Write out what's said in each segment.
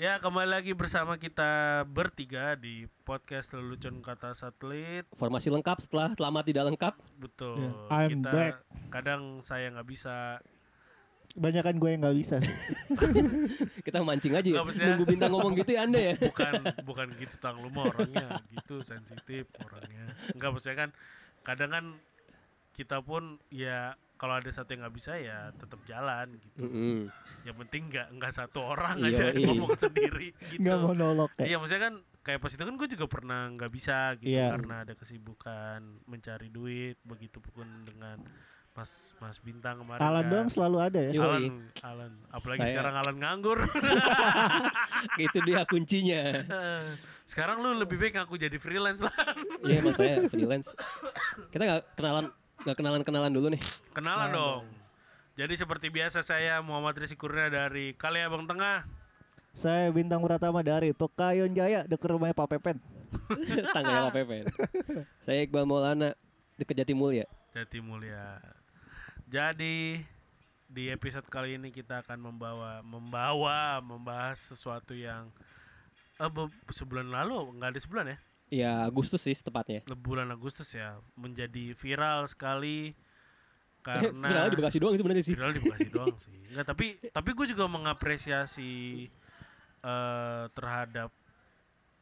Ya kembali lagi bersama kita bertiga di podcast lelucon kata satelit. Formasi lengkap setelah lama tidak lengkap. Betul. Yeah, I'm kita back. kadang saya nggak bisa. Banyakan gue yang nggak bisa sih. Kita mancing aja ya. Maksudnya- Nunggu bintang ngomong gitu ya Anda ya. Bukan bukan gitu tang lu mah orangnya gitu sensitif orangnya. Enggak maksudnya kan kadang kan kita pun ya kalau ada satu yang nggak bisa ya tetap jalan gitu. Mm-mm. Yang penting nggak nggak satu orang Iya, aja iya. ngomong sendiri gitu. Nggak monolog ya. Iya maksudnya kan kayak pas itu kan gue juga pernah nggak bisa gitu Iya. karena ada kesibukan mencari duit begitu pun dengan Mas Mas Bintang kemarin. Alan kan. doang selalu ada ya. Yoi. Alan, Alan. Apalagi Saya- sekarang Alan nganggur. Itu dia kuncinya. sekarang lu lebih baik aku jadi freelance lah. Iya mas saya freelance. Kita nggak kenalan nggak kenalan kenalan dulu nih. Kenalan dong. Jadi seperti biasa saya Muhammad Rizky Kurnia dari Kaliabang Tengah. Saya Bintang Pratama dari Pekayon Jaya dekat rumahnya Pak Pepen. Tangganya Pak Pepen. Saya Iqbal Maulana deket Jati Mulia. Jati Mulia. Jadi di episode kali ini kita akan membawa membawa membahas sesuatu yang eh, sebulan lalu nggak ada sebulan ya Ya Agustus sih tepatnya. bulan Agustus ya menjadi viral sekali karena di Bekasi doang sih sebenarnya sih. viral di Bekasi doang sih nggak tapi tapi gue juga mengapresiasi eh terhadap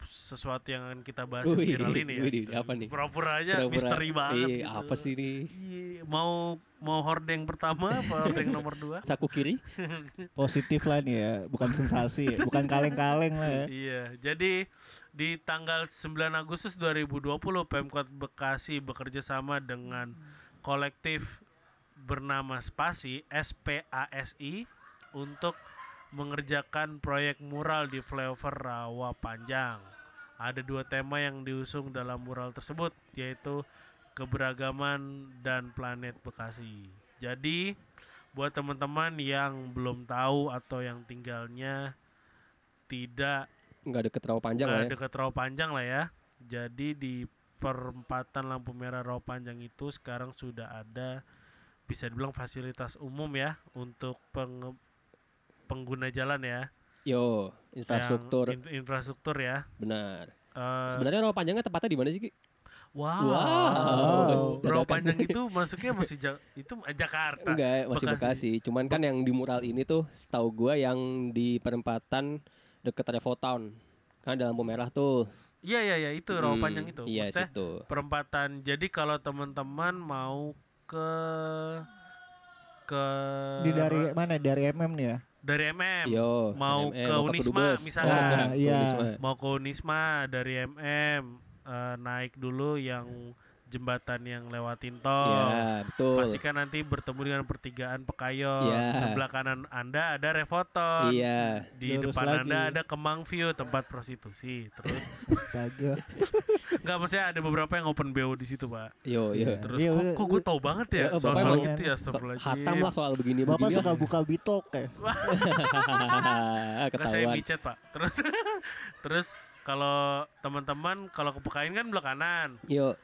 sesuatu yang akan kita bahas Wih, viral ini ya wih, apa nih? pura-pura aja Pura-pura. misteri banget Ih, gitu. apa sih ini? Iya, mau mau hordeng pertama apa hordeng nomor dua Saku kiri. Positif lah nih ya, bukan sensasi, bukan kaleng-kaleng lah ya. Iya, jadi di tanggal 9 Agustus 2020 Pemkot Bekasi bekerja sama dengan kolektif bernama Spasi SPASI untuk mengerjakan proyek mural di flyover Rawa Panjang. Ada dua tema yang diusung dalam mural tersebut yaitu keberagaman dan planet Bekasi. Jadi buat teman-teman yang belum tahu atau yang tinggalnya tidak Nggak deket terlalu panjang lah nggak ya. Rawa Panjang lah ya. Jadi di perempatan lampu merah Rawa Panjang itu sekarang sudah ada bisa dibilang fasilitas umum ya untuk peng- pengguna jalan ya. Yo infrastruktur Yang in- infrastruktur ya. benar. Eh, Sebenarnya rawa panjangnya tepatnya di mana sih Ki? wow. Wow. Rawa. Panjang itu masuknya masih Ja- itu eh, Jakarta. Enggak, masih Bekasi. Bekasi. Cuman kan yang di mural ini tuh setahu gua yang di perempatan deket Revo Town. Kan ada lampu merah tuh. Iya iya iya itu Rawa Hmm, Panjang itu. Iya, Maksudnya situ. perempatan. Jadi kalau teman-teman mau ke ke Di dari mana? Dari MM nih ya. Dari MM Yo, mau MM, ke mau Unisma misalnya. Oh, Nah, ke iya. Unisma. mau ke Unisma dari MM eh, naik dulu yang jembatan yang lewatin tol. Iya, betul. Pastikan nanti bertemu dengan pertigaan Pekayon. Iya. Sebelah kanan Anda ada Revoton. Iya. Di Lurus depan lagi. Anda ada Kemang View tempat prostitusi. Terus Enggak maksudnya ada beberapa yang open BO di situ, Pak. Yo, yo. Terus Iya, kok, iya, kok gue tau banget ya Bapak soal-soal gitu ya astagfirullahaladzim. Hatam lah soal begini Bapak begini. suka buka bitok ya. Enggak saya micet, Pak. Terus terus kalau teman-teman kalau ke Pekayon kan belah kanan. Yo,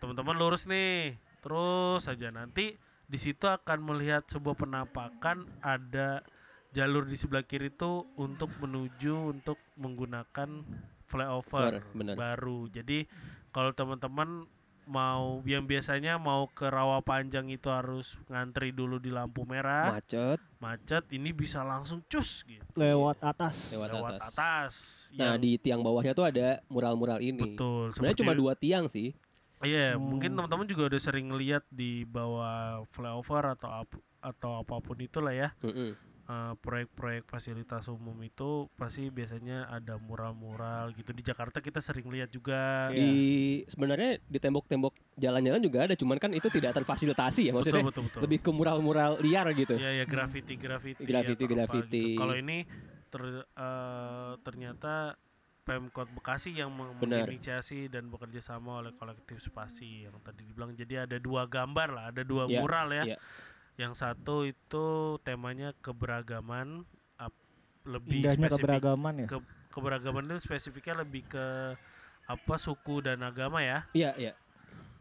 teman-teman lurus nih terus saja nanti di situ akan melihat sebuah penampakan ada jalur di sebelah kiri itu untuk menuju untuk menggunakan flyover Benar, benar. baru jadi kalau teman-teman mau yang biasanya mau ke rawa panjang itu harus ngantri dulu di lampu merah macet. macet ini bisa langsung cus gitu Lewat atas. Lewat lewat atas. atas, Nah, Yang- di tiang bawahnya tuh ada mural-mural ini. betul Sebenarnya cuma dua tiang sih. Iya, Hmm. mungkin teman-teman juga udah sering lihat di bawah flyover atau ap- atau apa pun itulah ya. Mm-mm. Eh, proyek-proyek fasilitas umum itu pasti biasanya ada mural-mural gitu. Di Jakarta kita sering lihat juga. Di sebenarnya di tembok-tembok jalan-jalan juga ada, cuman kan itu tidak terfasilitasi ya maksudnya. betul, betul, betul. Lebih ke mural-mural liar gitu. Iya, ya graffiti-graffiti. Graffiti, atau apa graffiti. gitu. Kalau ini ter- eh, ternyata Pemkot Bekasi yang menginisiasi dan bekerja sama oleh kolektif Spasi yang tadi dibilang. Jadi ada dua gambar lah, ada dua Iya, mural ya. iya. Yang satu itu temanya keberagaman ap- lebih Indahnya spesifik keberagaman ya. ke- keberagaman itu spesifiknya lebih ke apa suku dan agama ya Iya, iya.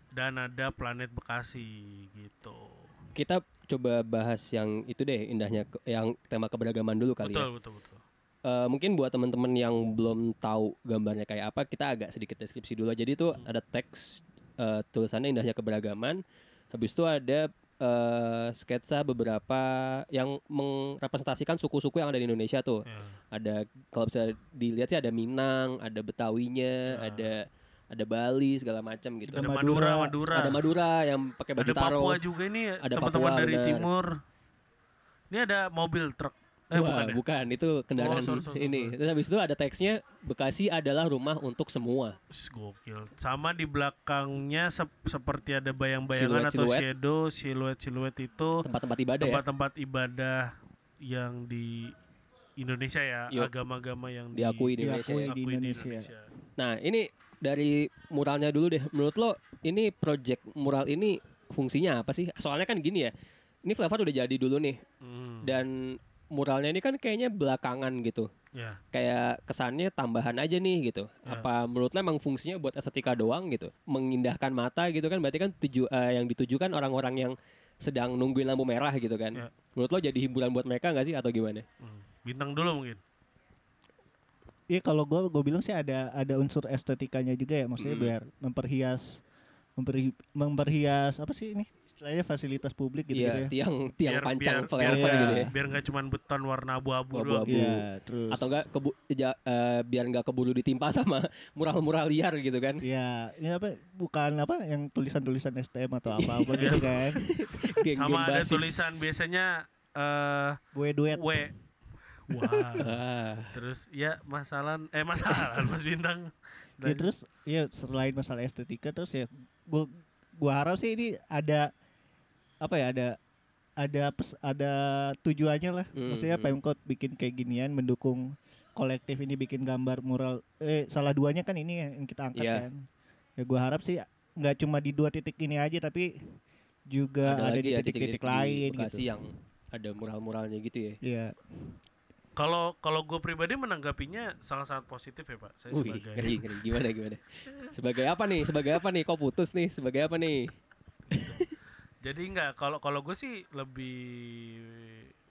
dan ada planet Bekasi gitu. Kita coba bahas yang itu deh, indahnya ke- yang tema keberagaman dulu kali betul, ya. betul betul eh, mungkin buat teman-teman yang belum tahu gambarnya kayak apa, kita agak sedikit deskripsi dulu. Jadi itu Hmm. ada teks eh, tulisannya indahnya keberagaman. Habis itu ada eh, sketsa beberapa yang merepresentasikan suku-suku yang ada di Indonesia tuh. Ya. Ada kalau bisa dilihat sih ada Minang, ada Betawinya, Ah. ada ada Bali segala macam gitu. Ada Madura. Madura. Ada Madura yang pakai baju Ada taro. Papua juga ini Ada teman-teman Papua, dari benar. timur. Ini ada mobil truk. Eh Wah, bukan ya? bukan, itu kendaraan Oh, sorry, sorry, ini. sorry. Terus habis itu ada teksnya Bekasi adalah rumah untuk semua. Gokil. Sama di belakangnya sep- seperti ada bayang-bayangan atau Siluet-siluet. shadow, siluet-siluet itu Tempat-tempat ibadah ya. tempat-tempat ibadah yang di Indonesia ya, Yuk. agama-agama yang Diakui di Indonesia. Diakui ya. di diakui Indonesia. Nah, ini dari muralnya dulu deh. Menurut lo ini project mural ini fungsinya apa sih? Soalnya kan gini ya. Ini Flavor udah jadi dulu nih Hmm, dan muralnya ini kan kayaknya belakangan gitu. ya. Kayak kesannya tambahan aja nih gitu. Ya. Apa menurut lo emang fungsinya buat estetika doang gitu? Mengindahkan mata gitu kan berarti kan tuju eh, yang ditujukan orang-orang yang sedang nungguin lampu merah gitu kan. Ya. Menurut lo jadi hiburan buat mereka nggak sih atau gimana? Hmm. Bintang dulu mungkin. Iya kalau gue gue bilang sih ada ada unsur estetikanya juga ya maksudnya Mm. biar memperhias memperhi, memperhias apa sih ini istilahnya fasilitas publik gitu, Iya, ya. tiang tiang Biar- pancang biar- flyover biar- gitu ya. Biar nggak cuman beton warna abu-abu doang. Abu-abu. Iya, terus Atau enggak kebu ja- eh, biar nggak keburu ditimpa sama mural-mural liar gitu kan. Iya, ini apa bukan apa yang tulisan-tulisan STM atau apa-apa gitu kan. Geng-geng Sama ada basis. tulisan biasanya eh Gue duet. W. Wah. Ah, Terus ya masalah eh masalah Mas Bintang. Ya, terus ya selain masalah estetika terus ya gua gua harap sih ini ada apa ya ada ada pes, ada tujuannya lah. Hmm, Maksudnya hmm. Pemkot bikin kayak ginian mendukung kolektif ini bikin gambar mural eh salah duanya kan ini yang kita angkat Iya. kan. Ya gua harap sih nggak cuma di dua titik ini aja tapi juga ada, lagi di ya titik-titik di lain Bekasi gitu. yang ada mural-muralnya gitu ya. Iya. Kalau kalau gue pribadi menanggapinya sangat-sangat positif ya Pak. Saya Wih, sebagai ngeri, ngeri. Gimana, gimana? Sebagai apa nih? Sebagai apa nih? Kok putus nih? Sebagai apa nih? Jadi enggak kalau kalau gue sih lebih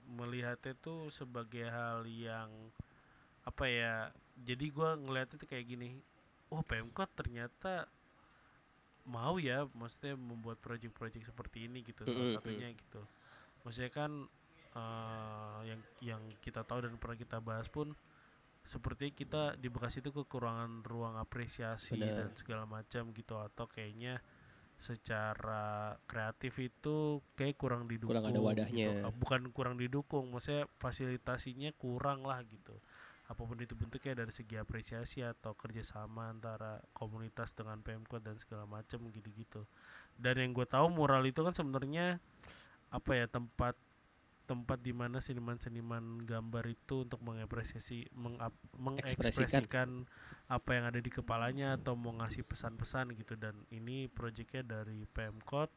melihatnya tuh sebagai hal yang apa ya? Jadi gue ngeliatnya tuh kayak gini. Oh Pemkot ternyata mau ya, maksudnya membuat proyek-proyek seperti ini gitu. Salah satunya gitu. Maksudnya kan eh, yang yang kita tahu dan pernah kita bahas pun seperti kita di Bekasi itu kekurangan ruang apresiasi Benar. dan segala macam gitu atau kayaknya secara kreatif itu kayak kurang didukung Kurang ada wadahnya. gitu. Ah, bukan kurang didukung maksudnya fasilitasinya kurang lah gitu apa pun itu bentuknya dari segi apresiasi atau kerjasama antara komunitas dengan Pemkot dan segala macam gitu-gitu dan yang gue tahu mural itu kan sebenarnya apa ya tempat tempat di mana seniman-seniman gambar itu untuk mengapresiasi mengap, mengekspresikan apa yang ada di kepalanya atau mau ngasih pesan-pesan gitu. Dan ini proyeknya dari Pemkot.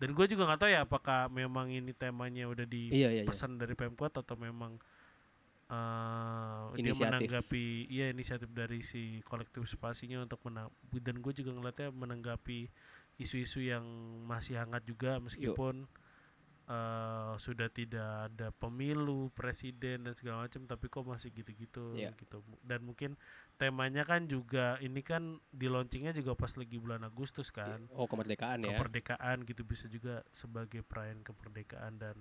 Dan gue juga nggak tahu ya apakah memang ini temanya udah di Iya, iya, iya. pesan dari Pemkot atau memang eh dia menanggapi iya inisiatif dari si kolektif spasinya untuk menang dan gue juga ngeliatnya menanggapi isu-isu yang masih hangat juga meskipun eh sudah tidak ada pemilu presiden dan segala macam tapi kok masih gitu-gitu Iya. gitu dan mungkin temanya kan juga ini kan di launchingnya juga pas lagi bulan Agustus kan Oh, kemerdekaan ya. kemerdekaan gitu bisa juga sebagai perayaan kemerdekaan dan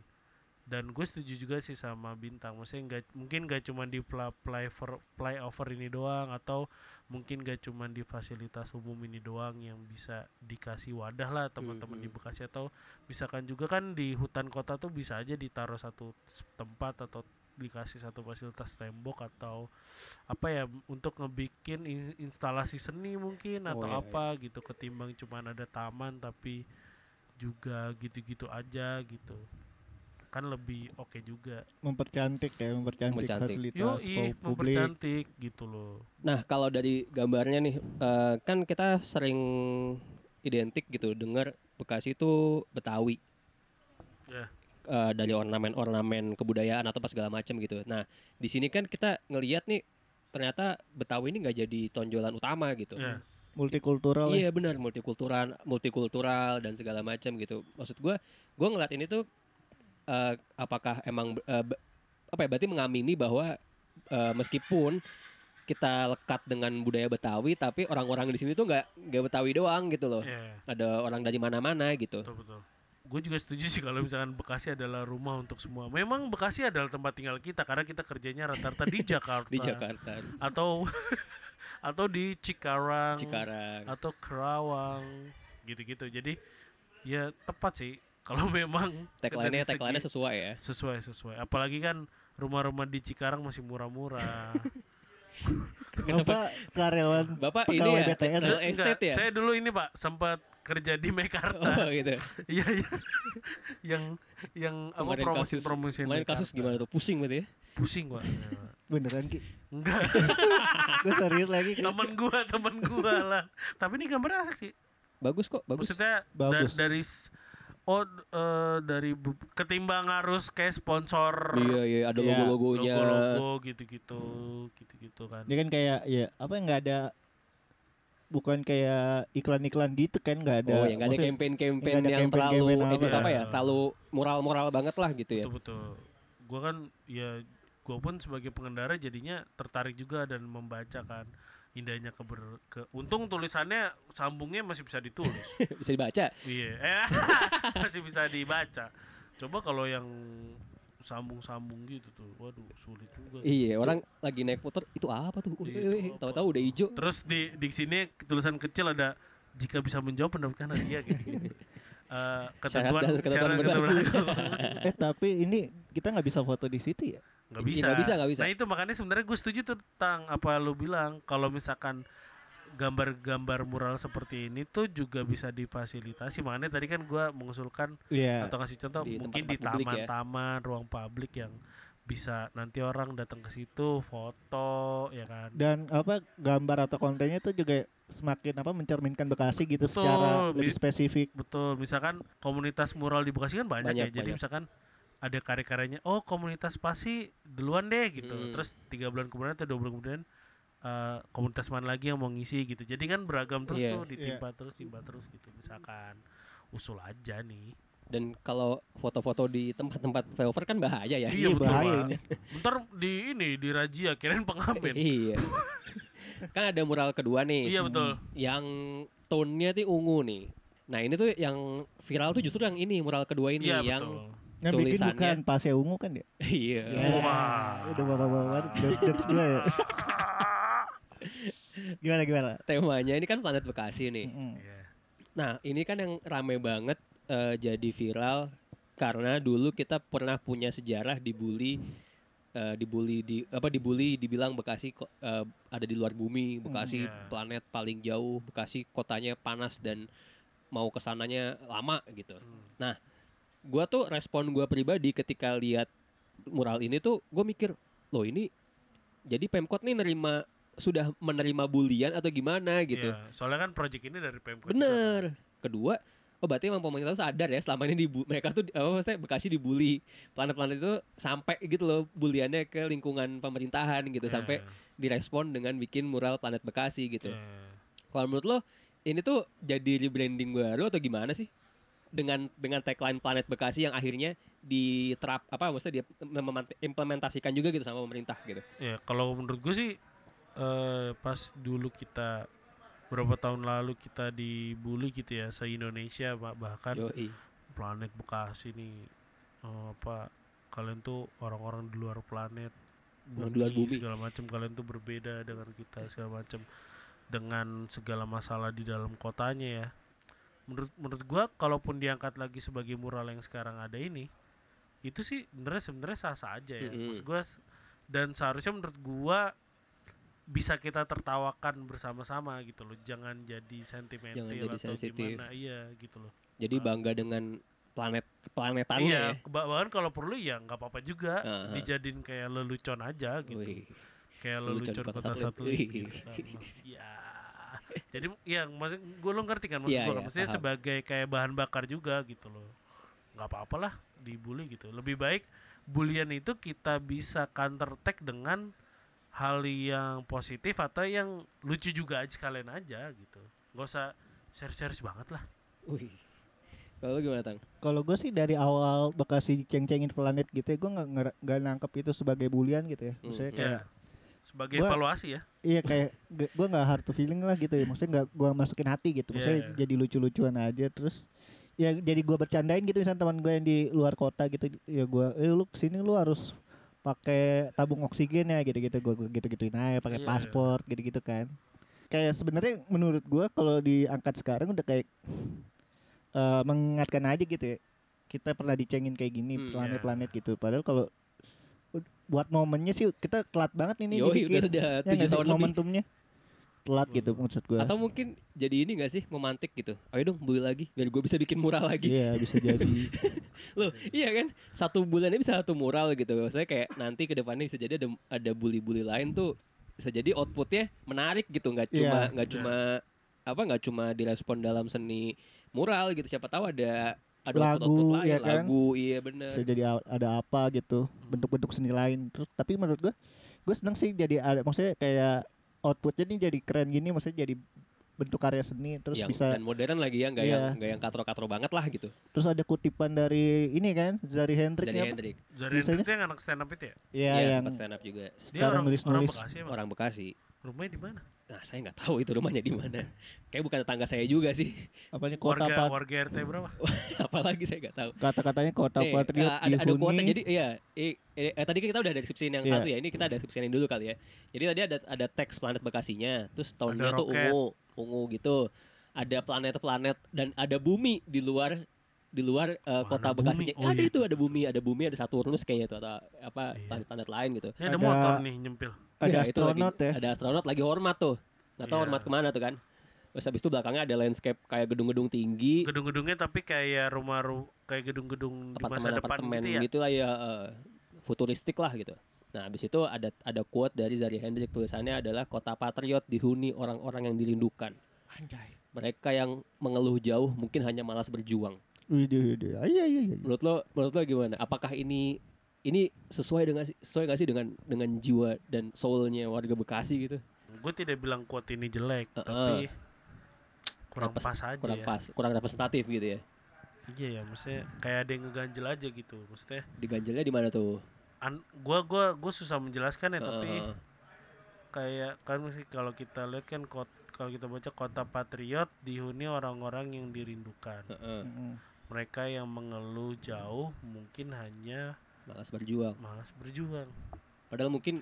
dan gue setuju juga sih sama bintang maksudnya nggak mungkin gak cuma di pla- play for flyover ini doang atau mungkin gak cuma di fasilitas umum ini doang yang bisa dikasih wadah lah teman-teman di Mhm. Bekasi atau misalkan juga kan di hutan kota tuh bisa aja ditaruh satu tempat atau dikasih satu fasilitas tembok atau apa ya untuk ngebikin in- instalasi seni mungkin Oh, atau iya, iya. apa gitu ketimbang cuman ada taman tapi juga gitu-gitu aja gitu kan lebih oke juga mempercantik ya mempercantik, Mempercantik. fasilitas publik mempercantik gitu loh Nah, kalau dari gambarnya nih, eh, kan kita sering identik gitu dengar Bekasi itu Betawi. Ya. Eh, dari ornamen-ornamen kebudayaan atau apa segala macam gitu. Nah, di sini kan kita ngelihat nih ternyata Betawi ini nggak jadi tonjolan utama gitu. ya multikultural ya. Iya benar multikultural, multikultural dan segala macam gitu. Maksud gua, gua ngeliat ini tuh eh, apakah emang be- apa ya? Berarti mengamini bahwa eh, meskipun kita lekat dengan budaya Betawi tapi orang-orang di sini tuh nggak nggak Betawi doang gitu loh. Iya, Ada orang dari mana-mana gitu. betul betul. Gue juga setuju sih kalau misalkan Bekasi adalah rumah untuk semua. Memang Bekasi adalah tempat tinggal kita karena kita kerjanya rata-rata di Jakarta. Di Jakarta, Atau atau di Cikarang, Cikarang. atau Kerawang gitu-gitu. Jadi ya tepat sih kalau memang Tagline-nya dari segi- tagline sesuai ya. sesuai sesuai. Apalagi kan rumah-rumah di Cikarang masih murah-murah. Bapak karyawan Bapak ini ya BTN. real Enggak, estate ya? Saya dulu ini Pak sempat kerja di Mekarta. Oh gitu. Iya iya. yang yang apa Kemarin promosi kasus- promosi Kemarin kasus gimana tuh? Pusing berarti ya? Pusing Pak. beneran ki Enggak, gue serius lagi Ki. teman gua, teman gua lah. Tapi ini gambar asik sih. Bagus kok, bagus. Maksudnya da- Bagus. dari s- oh eh, dari ketimbang harus kayak sponsor Iya iya ada Iya, logo-logonya. logo-logo gitu-gitu, gitu-gitu kan. dia kan kayak ya apa nggak ada bukan kayak iklan-iklan gitu kan nggak ada Oh, yang nggak ada campaign-campaign ada yang terlalu ini apa. apa ya? Iya. Terlalu moral-moral banget lah gitu ya. Betul betul. Gua kan ya gua pun sebagai pengendara jadinya tertarik juga dan membaca kan indahnya keber ke untung tulisannya sambungnya masih bisa ditulis. Bisa dibaca. Iya, eh, masih bisa dibaca. Coba kalau yang sambung-sambung gitu tuh, waduh sulit juga. tuh. Iya, orang lagi naik motor itu apa tuh? Iya? Tahu-tahu udah hijau. Terus di di sini tulisan kecil ada jika bisa menjawab mendapatkan hadiah gitu. gitu. Eh, ketentuan ketentuan syarat berlaku. ketentuan eh tapi ini kita nggak bisa foto di situ ya nggak bisa. nggak bisa, nggak bisa. Nah itu makanya sebenarnya gue setuju tuh tentang apa lu bilang kalau misalkan gambar-gambar mural seperti ini tuh juga bisa difasilitasi. Makanya tadi kan gua mengusulkan Iya atau kasih contoh Di mungkin di tempat-tempat publik ya. taman-taman, ruang publik yang bisa nanti orang datang ke situ foto ya kan. dan apa gambar atau kontennya tuh juga semakin apa mencerminkan Bekasi gitu Betul, secara lebih spesifik Betul, misalkan komunitas mural di Bekasi kan banyak, Banyak, ya. Jadi banyak. misalkan ada karya-karyanya, oh komunitas pasti duluan deh gitu. Hmm. Terus tiga bulan kemudian atau dua bulan kemudian eh, komunitas mana lagi yang mau ngisi gitu. Jadi kan beragam terus Iya. tuh, ditimpa terus, timpa terus gitu. Misalkan usul aja nih. Dan kalau foto-foto di tempat-tempat flyover kan bahaya ya. Iya, Ini betul, bahaya Pak. ini Ntar di ini di razia kirain pengamen. iya. kan ada mural kedua nih. iya betul. Yang tone-nya tuh ungu nih. Nah, ini tuh yang viral tuh justru yang ini mural kedua ini Iya yang betul. Yang bikin bukan pasnya ungu kan ya iya. Ya, Wah. udah bapak-bapak jokes gue ya gimana gimana Temanya ini kan planet Bekasi nih. Mm-mm. Iya. Nah, ini kan yang rame banget eh, jadi viral karena dulu kita pernah punya sejarah dibully eh, dibully di apa dibully dibilang Bekasi eh, ada di luar bumi, Bekasi Iya. planet paling jauh, Bekasi kotanya panas dan mau ke sananya lama gitu. Hmm. Nah, gua tuh respon gua pribadi ketika lihat mural ini tuh gue mikir, loh ini jadi Pemkot nih nerima sudah menerima bulian atau gimana gitu. Iya, Soalnya kan project ini dari Pemkot. juga kan. Bener. Kedua, oh berarti emang pemerintah sadar ya selama ini dibu- mereka tuh apa maksudnya Bekasi dibully. Planet-planet itu sampai gitu loh buliannya ke lingkungan pemerintahan gitu Iya, sampai direspon dengan bikin mural planet Bekasi gitu. iya. Kalau menurut lo ini tuh jadi rebranding baru atau gimana sih? Dengan dengan tagline planet Bekasi yang akhirnya diterap apa maksudnya dia implementasikan juga gitu sama pemerintah gitu. Ya kalau menurut gue sih eh pas dulu kita berapa tahun lalu kita dibully gitu ya se Indonesia bah- bahkan Yoi. planet Bekasi nih eh, apa kalian tuh orang-orang di luar planet di luar bumi. segala macam kalian tuh berbeda dengan kita segala macam dengan segala masalah di dalam kotanya ya menurut menurut gua kalaupun diangkat lagi sebagai mural yang sekarang ada ini itu sih sebenarnya sebenarnya sah sah aja ya Mm-mm. maksud gua dan seharusnya menurut gua bisa kita tertawakan bersama-sama gitu loh jangan jadi sentimental Jangan jadi atau sensitif. gimana iya gitu loh Jadi bangga dengan planet planetannya iya ya. bahkan kalau perlu ya nggak apa-apa juga Aha. dijadiin kayak lelucon aja gitu Wih. kayak Lelucon lelucon kota kota satelit. satelit Wih. gitu kan. ya jadi ya maksud gue lo ngerti kan maksud Iya, gue iya, kan maksudnya paham. sebagai kayak bahan bakar juga gitu loh nggak apa-apa lah dibully gitu lebih baik bulian itu kita bisa counter attack dengan hal yang positif atau yang lucu juga aja sekalian aja gitu nggak usah serius-serius banget lah Wih. Kalau gimana tang? Kalau gue sih dari awal Bekasi ceng-cengin planet gitu ya, gue nggak nggak- nangkep itu sebagai bulian gitu ya. Hmm. Maksudnya ya kayak sebagai Gua- evaluasi ya iya kayak gue nggak hard to feeling lah gitu ya. Maksudnya nggak gue masukin hati gitu. Maksudnya Iya. jadi lucu-lucuan aja terus ya jadi gue bercandain gitu misalnya teman gue yang di luar kota gitu ya gue eh lu ke sini lu harus pakai tabung oksigen ya gitu-gitu gue gitu gituin aja pakai Iya, iya. paspor gitu-gitu kan kayak sebenarnya menurut gue kalau diangkat sekarang udah kayak eh, mengingatkan aja gitu ya kita pernah dicengin kayak gini Hmm, planet-planet gitu padahal kalau buat momennya sih kita telat banget ini Yoi, dibikin. udah udah Ya tujuh nggak sih? tahun lebih. momentumnya telat gitu Hmm. maksud gue Atau mungkin jadi ini gak sih memantik gitu. Ayo dong beli lagi biar gue bisa bikin mural lagi. iya bisa jadi Loh, iya kan? Satu bulannya bisa satu mural gitu. Maksudnya kayak nanti ke depannya bisa jadi ada ada bully-bully lain tuh bisa jadi outputnya menarik gitu, nggak cuma Iya. nggak cuma apa nggak cuma direspon dalam seni mural gitu. Siapa tahu ada ada Lagu, output-output lain, ya kan? lagu, iya bener. bisa jadi ada apa gitu bentuk-bentuk seni lain terus tapi menurut gue gue seneng sih jadi ada maksudnya kayak outputnya nih jadi keren gini maksudnya jadi bentuk karya seni terus yang, bisa dan modern lagi ya, nggak Iya. yang nggak yang katro-katro banget lah gitu. terus ada kutipan dari ini kan Zari Hendrik apa? Hendrik, Zari Hendrik itu yang anak stand up itu ya Iya ya, yang sempat stand up juga. dia sekarang orang, nulis orang nulis Bekasi emang Orang Bekasi. Rumahnya di mana Nah, saya nggak tahu itu rumahnya di mana. Kayak bukan tetangga saya juga sih. apanya kota warga pat warga RT berapa Apalagi saya nggak tahu. kata-katanya kota Nih, patriot eh, ada, ada dihuni. kuota jadi iya eh, eh, eh, tadi kan kita udah ada deskripsiin yang Iya. satu ya ini kita ada deskripsiin dulu kali ya jadi tadi ada ada teks planet Bekasinya terus tahunnya Ada tuh ungu ungu gitu ada planet-planet dan ada bumi di luar di luar eh, kota Mana bumi? Bekasinya Oh, ada iya itu ada bumi ada bumi ada Saturnus kayaknya tuh atau apa Iya. planet-planet lain gitu ini ada, Ada- motor nih nyempil ada Iya, itu lagi- astronot ya ada astronot lagi hormat tuh nggak tahu Iya. hormat ke mana tuh kan terus habis itu belakangnya ada landscape kayak gedung-gedung tinggi gedung-gedungnya tapi kayak rumah ru kayak gedung-gedung di masa depan apartemen-apartemen gitu ya gitu lah ya eh, futuristik lah gitu. Nah, habis itu ada ada quote dari Zari Hendrik tulisannya adalah kota patriot dihuni orang-orang yang dirindukan. anjay Mereka yang mengeluh jauh mungkin hanya malas berjuang. Widih, widih. Ah, iya iya iya Menurut lo menurut lo gimana? Apakah ini ini sesuai dengan sesuai gak sih dengan dengan jiwa dan soulnya warga Bekasi gitu? gue tidak bilang quote ini jelek Heeh. tapi kurang Repres- pas aja kurang ya pas, kurang representatif gitu ya. iya ya maksudnya kayak ada yang ngeganjel aja gitu maksudnya Diganjelnya di mana tuh? an gua gua gua susah menjelaskan ya tapi Heeh. kayak kan sih kalau kita lihat kan kot kalau kita baca kota patriot dihuni orang-orang yang dirindukan Heeh, Mm. mereka yang mengeluh jauh mungkin hanya malas berjuang. malas berjuang Padahal mungkin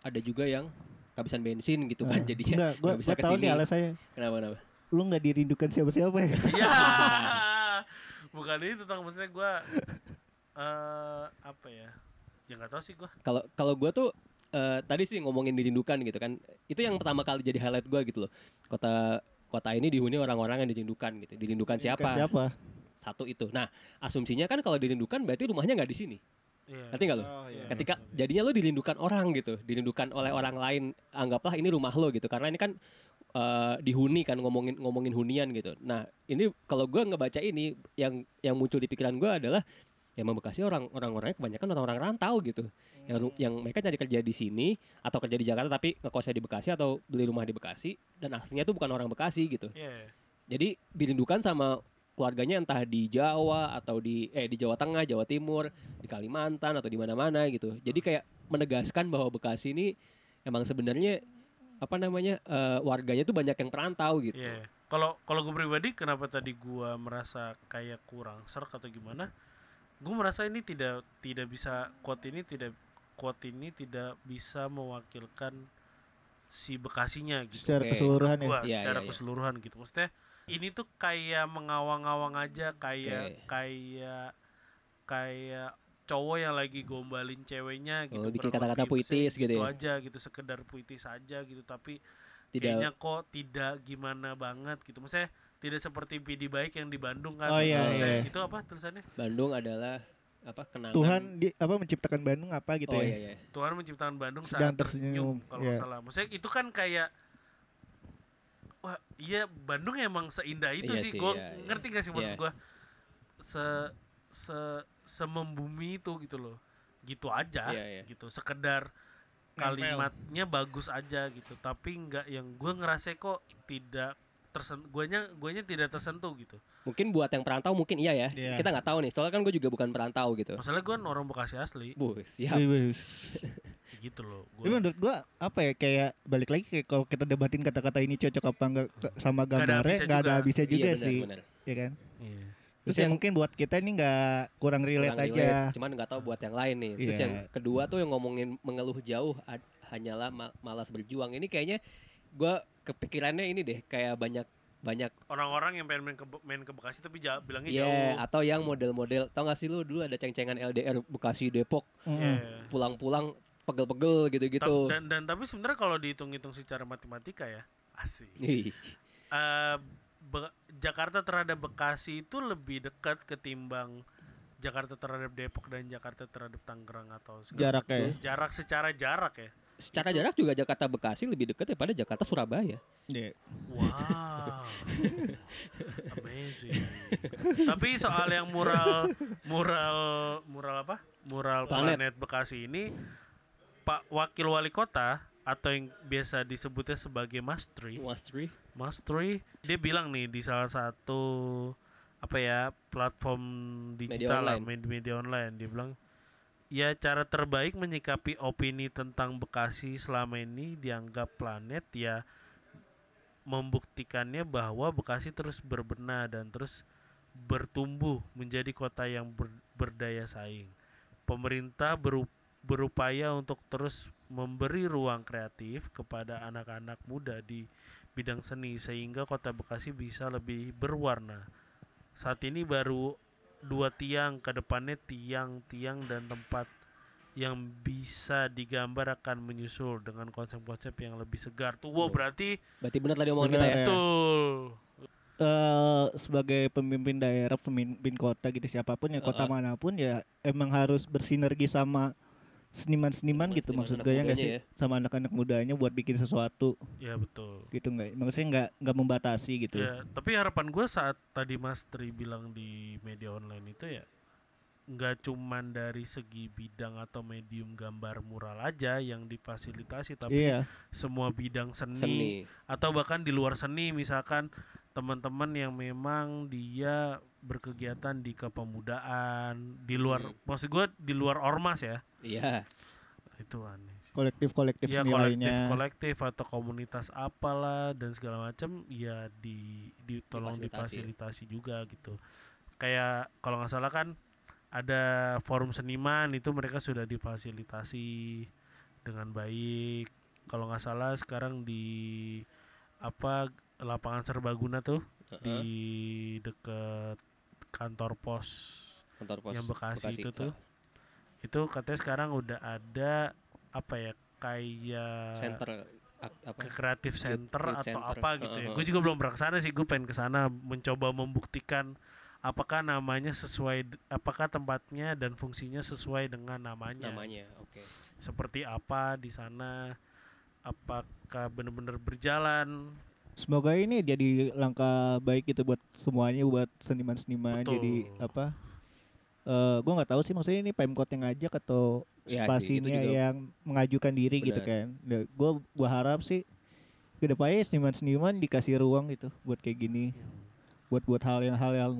ada juga yang kehabisan bensin gitu kan Nah, jadinya enggak gua, nggak bisa gua tahu ke sini. nih alasannya Kenapa kenapa? lu nggak dirindukan siapa-siapa ya ya bukan itu tang maksudnya gua eh apa ya ya nggak tahu sih gua Kalau kalau gue tuh eh, tadi sih ngomongin dirindukan gitu kan, itu yang pertama kali jadi highlight gue gitu loh. Kota kota ini dihuni orang-orang yang dirindukan gitu. Dirindukan siapa? Ke siapa Satu itu. Nah asumsinya kan kalau dirindukan berarti rumahnya nggak di sini. Iya. Ngerti nggak lo? Oh, iya. Ketika jadinya lo dirindukan orang gitu, dirindukan oleh orang lain. Anggaplah ini rumah lo gitu, karena ini kan eh, dihuni kan ngomongin ngomongin hunian gitu. Nah ini kalau gue ngebaca ini yang yang muncul di pikiran gue adalah yang Bekasi orang orang-orangnya kebanyakan orang-orang rantau gitu. Yang ru- yang mereka cari kerja di sini atau kerja di Jakarta tapi ngekosnya di Bekasi atau beli rumah di Bekasi dan aslinya tuh bukan orang Bekasi gitu. Iya. Jadi dirindukan sama keluarganya entah di Jawa atau di eh di Jawa Tengah, Jawa Timur, di Kalimantan atau di mana-mana gitu. Jadi kayak menegaskan bahwa Bekasi ini emang sebenarnya apa namanya eh, warganya tuh banyak yang perantau gitu. Iya. Kalau kalau gue pribadi kenapa tadi gua merasa kayak kurang serk atau gimana? Gue merasa ini tidak tidak bisa quote ini tidak quote ini tidak bisa mewakilkan si Bekasinya gitu. secara keseluruhan ya Gua Iya, secara iya, iya. keseluruhan gitu. Maksudnya ini tuh kayak mengawang-awang aja kayak Oke. kayak kayak cowok yang lagi gombalin ceweknya gitu. Oh, bikin kata-kata puitis gitu gitu ya? aja gitu sekedar puitis aja gitu tapi Tidak kayaknya kok tidak gimana banget gitu maksudnya tidak seperti PD baik yang di Bandung kan Oh, iya, Maksudnya iya. itu apa tulisannya Bandung adalah apa kenangan Tuhan di, apa menciptakan Bandung apa gitu Oh ya iya iya. Tuhan menciptakan Bandung saat tersenyum, tersenyum, kalau iya. salah maksudnya itu kan kayak wah iya Bandung emang seindah itu Iya sih sih, gue iya, iya. ngerti gak sih maksud Iya. gue se se semembumi itu gitu loh gitu aja Iya, iya. gitu sekedar Nempel. kalimatnya bagus aja gitu tapi nggak yang gue ngerasa kok tidak tersen guanya guanya tidak tersentuh gitu. Mungkin buat yang perantau mungkin iya ya. Iya. Kita nggak tahu nih. Soalnya kan gue juga bukan perantau gitu. Masalah gue orang Bekasi asli, Bu, siap. Gitu loh. Tapi Gua menurut gua apa ya kayak balik lagi kayak kalau kita debatin kata-kata ini cocok apa enggak ke- sama Nggak ada gambarnya habisnya nggak ada juga. habisnya juga iya, benar, sih, benar. ya kan? Iya. Terus Terus ya yang- mungkin buat kita ini nggak kurang relate Kurang aja. relate, cuman nggak tahu buat yang lain nih. Terus Iya. yang kedua tuh yang ngomongin mengeluh jauh ad- hanyalah ma- malas berjuang. Ini kayaknya gua kepikirannya ini deh kayak banyak banyak Orang-orang yang pengen main ke, main ke Bekasi tapi ja- bilangnya ya jauh. atau yang model-model tau gak sih lu dulu ada ceng-cengan LDR Bekasi Depok. Iya. pulang-pulang pegel-pegel gitu-gitu. Ta- Dan dan tapi sebenarnya kalau dihitung-hitung secara matematika ya, asik. Eh, Be- Jakarta terhadap Bekasi itu lebih dekat ketimbang Jakarta terhadap Depok dan Jakarta terhadap Tangerang atau Jaraknya ya. Jarak secara jarak ya. secara jarak juga Jakarta Bekasi lebih dekat daripada Jakarta Surabaya. Iya. Wow. Amazing. Tapi soal yang mural mural mural apa? Mural Planet. planet, Bekasi ini Pak Wakil Wali Kota atau yang biasa disebutnya sebagai Mas Tri, Mastri. Mas Tri, dia bilang nih di salah satu apa ya platform digital lah, online. media, media online dia bilang ya cara terbaik menyikapi opini tentang Bekasi selama ini dianggap planet ya membuktikannya bahwa Bekasi terus berbenah dan terus bertumbuh menjadi kota yang ber- berdaya saing. Pemerintah beru- berupaya untuk terus memberi ruang kreatif kepada anak-anak muda di bidang seni sehingga kota Bekasi bisa lebih berwarna. Saat ini baru dua tiang ke depannya tiang-tiang dan tempat yang bisa digambar akan menyusul dengan konsep-konsep yang lebih segar. Tuh, wow, Oh. berarti Berarti benar tadi omongan kita ya. betul. Eh, sebagai pemimpin daerah, pemimpin kota gitu siapa pun ya kota Uh-uh. mana pun ya emang harus bersinergi sama seniman-seniman gitu Seniman-seniman maksud gue ya nggak sih ya. sama anak-anak mudanya buat bikin sesuatu Ya betul. gitu nggak maksudnya nggak nggak membatasi gitu Ya, tapi harapan gue saat tadi Mas Tri bilang di media online itu ya nggak cuman dari segi bidang atau medium gambar mural aja yang difasilitasi tapi iya semua bidang seni, Seni. atau bahkan di luar seni misalkan teman-teman yang memang dia berkegiatan di kepemudaan di luar Hmm. maksud gue di luar ormas ya Iya. itu aneh sih. kolektif-kolektif ya seni kolektif kolektif atau komunitas apalah dan segala macam ya di ditolong Difasilitasi. difasilitasi juga gitu kayak kalau nggak salah kan ada forum seniman itu mereka sudah difasilitasi dengan baik kalau nggak salah sekarang di apa lapangan serbaguna tuh Heeh. di deket kantor pos Kantor pos yang Bekasi, itu Heeh. tuh itu katanya sekarang udah ada apa ya kayak center apa? kreatif center youth atau center. apa gitu ya. Heeh. Gue juga belum pernah ke sana sih. Gue pengen ke sana mencoba membuktikan apakah namanya sesuai, apakah tempatnya dan fungsinya sesuai dengan namanya. namanya. Oke. Seperti apa di sana? Apakah benar-benar berjalan? Semoga ini jadi langkah baik gitu buat semuanya buat seniman-seniman. Jadi apa eh gue nggak tahu sih maksudnya ini pemkot yang ngajak atau sih, itu spasinya juga yang mengajukan diri gitu benar. kan. Gue gua harap sih ke depannya seniman-seniman dikasih ruang gitu buat kayak gini. Buat buat hal yang hal yang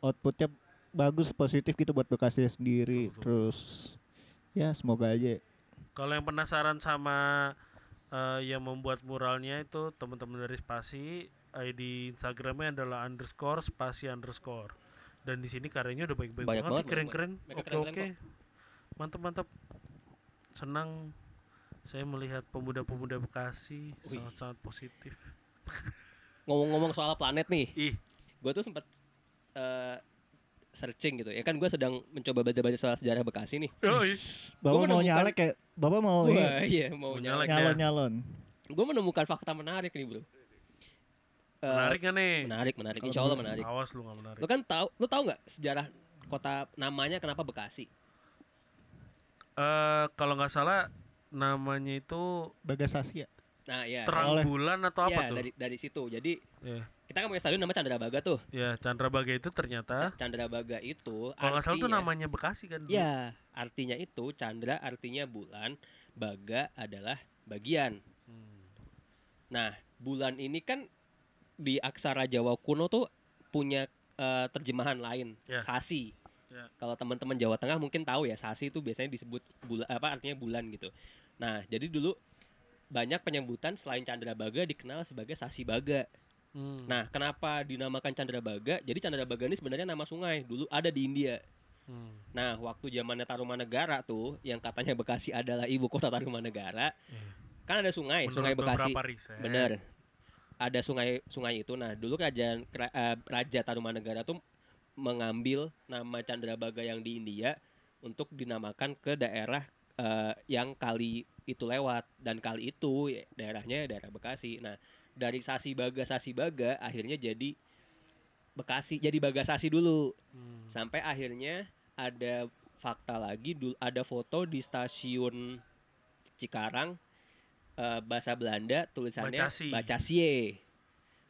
outputnya bagus positif gitu buat Bekasi sendiri. Betul, betul. terus ya semoga aja. Kalau yang penasaran sama eh, yang membuat muralnya itu teman-teman dari Spasi, ID Instagramnya adalah underscore spasi underscore. Dan di sini karyanya udah baik-baik banget, banget, keren-keren. Mereka Oke keren-keren oke, mantap mantap. Senang saya melihat pemuda-pemuda Bekasi sangat-sangat positif. Ngomong-ngomong soal planet nih, Ih, gue tuh sempat eh, searching gitu. Ya kan gue sedang mencoba baca-baca soal sejarah Bekasi nih. bapak mau menemukan- nyalek ya bapak mau Wah, iya mau Mau nyalek. nyalon nyalon Gue menemukan fakta menarik nih bro. Eh, menarik gak nih? menarik, menarik. Insya Allah menarik. Awas lu gak menarik. Lu kan tahu, lu tahu nggak sejarah kota namanya kenapa Bekasi? Eh kalau nggak salah namanya itu Bagasasi ya Nah, ya. terang Oleh- bulan atau apa ya, tuh? dari dari situ. Jadi Ya, kita kan punya stadion namanya Candrabaga tuh. ya Chandrabaga itu ternyata Candrabaga itu Kalau nggak salah tuh namanya Bekasi kan? dulu? Ya, artinya itu Chandra artinya bulan, Baga adalah bagian. Hmm. Nah, bulan ini kan di aksara Jawa kuno tuh punya eh, terjemahan lain, Ya. sasi. Ya. Kalau teman-teman Jawa Tengah mungkin tahu ya, sasi itu biasanya disebut bulan apa artinya bulan gitu. Nah, jadi dulu banyak penyebutan selain Candrabaga dikenal sebagai Sasi Baga. Hmm. Nah, kenapa dinamakan Candrabaga? Jadi Candrabaga ini sebenarnya nama sungai, dulu ada di India. Hmm. Nah, waktu zamannya Tarumanegara tuh, yang katanya Bekasi adalah ibu kota Tarumanegara, Iya. kan ada sungai, Menurut Sungai Bekasi. riset. Bener. Ada sungai sungai itu. Nah, dulu kerajaan kera- eh, Raja Tarumanegara tuh mengambil nama Candrabaga yang di India untuk dinamakan ke daerah eh, yang kali itu lewat dan kali itu ya, daerahnya daerah Bekasi. Nah, dari Sasi Baga Sasi Baga akhirnya jadi Bekasi, jadi Bagasasi dulu. Hmm. Sampai akhirnya ada fakta lagi dulu ada foto di stasiun Cikarang eh, bahasa Belanda tulisannya Bacasi. Bacasie.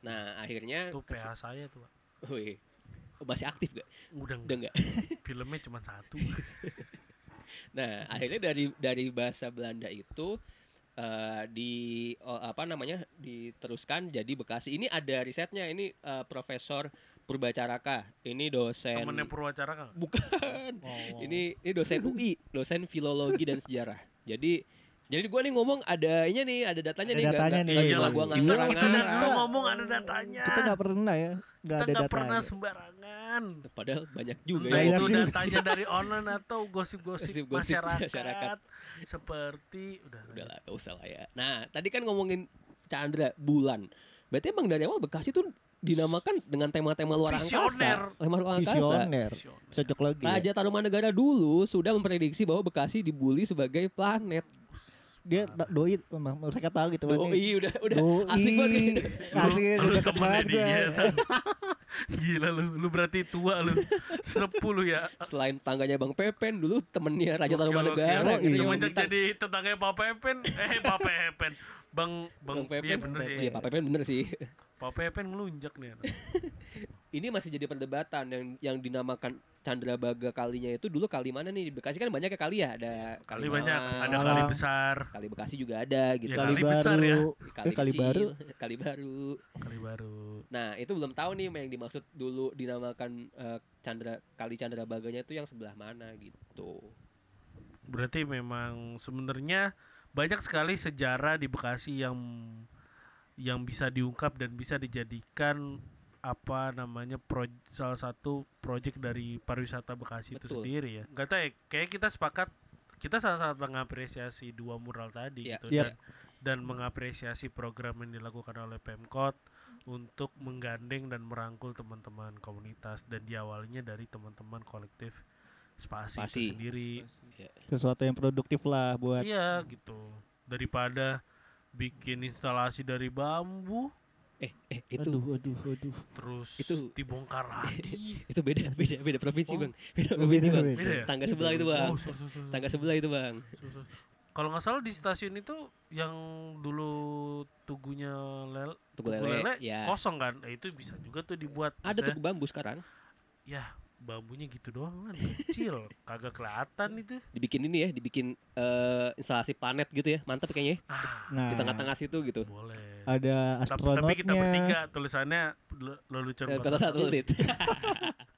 Nah, akhirnya kes- PH saya tuh. Wih, masih aktif gak? Udah Udah enggak. enggak? Filmnya cuma satu. Nah, akhirnya dari dari bahasa Belanda itu eh, di oh, apa namanya diteruskan jadi Bekasi. Ini ada risetnya. Ini eh, Profesor Purbacaraka. Ini dosen. Temennya Purwacara kan? Bukan. Oh. Ini ini dosen UI, dosen filologi dan sejarah. Jadi jadi gua nih ngomong ada ini nih, ada datanya Ada nih datanya nih. Iya, cuma jangan. gua kita, kita dari dulu ngomong ada datanya. Kita nggak pernah ya, nggak Kita ada nggak pernah sembarangan. Padahal banyak juga Entah ya. itu juga. datanya dari online atau gosip-gosip Gosip-gosip masyarakat, masyarakat. seperti udah Udah lah, gak usah lah ya. Nah, tadi kan ngomongin Chandra bulan. Berarti emang dari awal Bekasi tuh dinamakan dengan tema-tema luar Visioner. angkasa. Tema luar angkasa. Visioner. Visioner. Cocok lagi. ya. Raja Tarumanegara dulu sudah memprediksi bahwa Bekasi dibully sebagai planet. Dia tak doi memang mereka tahu gitu Oh Ini iya udah udah Doi. asik banget. Asik lu, lu banget dia kan? Gila lu, lu berarti tua lu Sepuluh ya Selain tangganya Bang Pepen dulu temennya Raja Tarumanegara. gitu, yang Semenjak jadi tetangganya Pak Pepen Eh Pak Pepen Bang Bang, Bang Pepen. Iya bener sih Iya, Pak Pepen bener sih. Pak Pepen ngelunjak nih. Ini masih jadi perdebatan yang yang dinamakan Chandrabaga kalinya itu dulu kali mana nih di Bekasi kan banyak ya kali ya ada Kali Malang, banyak Ada kali besar kali Bekasi juga ada gitu. Ya, Kali kali besar ya. baru. kali, Eh, kali kecil, baru. kali baru. Kali baru Nah itu belum tahu nih yang dimaksud dulu dinamakan eh, Chandra kali Chandrabaganya itu yang sebelah mana gitu. Berarti memang sebenarnya banyak sekali sejarah di Bekasi yang yang bisa diungkap dan bisa dijadikan apa namanya pro, salah satu proyek dari pariwisata Bekasi itu Betul. sendiri ya. Gak tahu ya, kayak kita sepakat kita sangat-sangat mengapresiasi dua mural tadi Iya. gitu Iya. dan dan mengapresiasi program yang dilakukan oleh Pemkot untuk menggandeng dan merangkul teman-teman komunitas dan diawalinya dari teman-teman kolektif spasi, Spasi. itu sendiri. Sesuatu yang produktif lah buat Iya gitu. Daripada bikin instalasi dari bambu Eh eh itu Aduh, aduh, aduh. terus Itu- dibongkar lagi. itu beda beda beda provinsi Oh. bang beda Oh, provinsi beda, bang. beda. Beda? Tangga sebelah itu bang. Oh. Tangga sebelah itu bang. Kalau nggak salah di stasiun itu yang dulu tugunya lel Tugu tugu lele, lele ya. kosong kan? Nah, itu bisa juga tuh dibuat. Ada tuh bambu sekarang. Ya bambunya gitu doang kan kecil, kagak kelihatan itu. Dibikin ini ya, dibikin eh, instalasi planet gitu ya. Mantap kayaknya. ya. Ah, Nah, Di tengah-tengah situ gitu. boleh. ada Tapi, tapi kita astronotnya. bertiga tulisannya le- lelucon Kota satelit.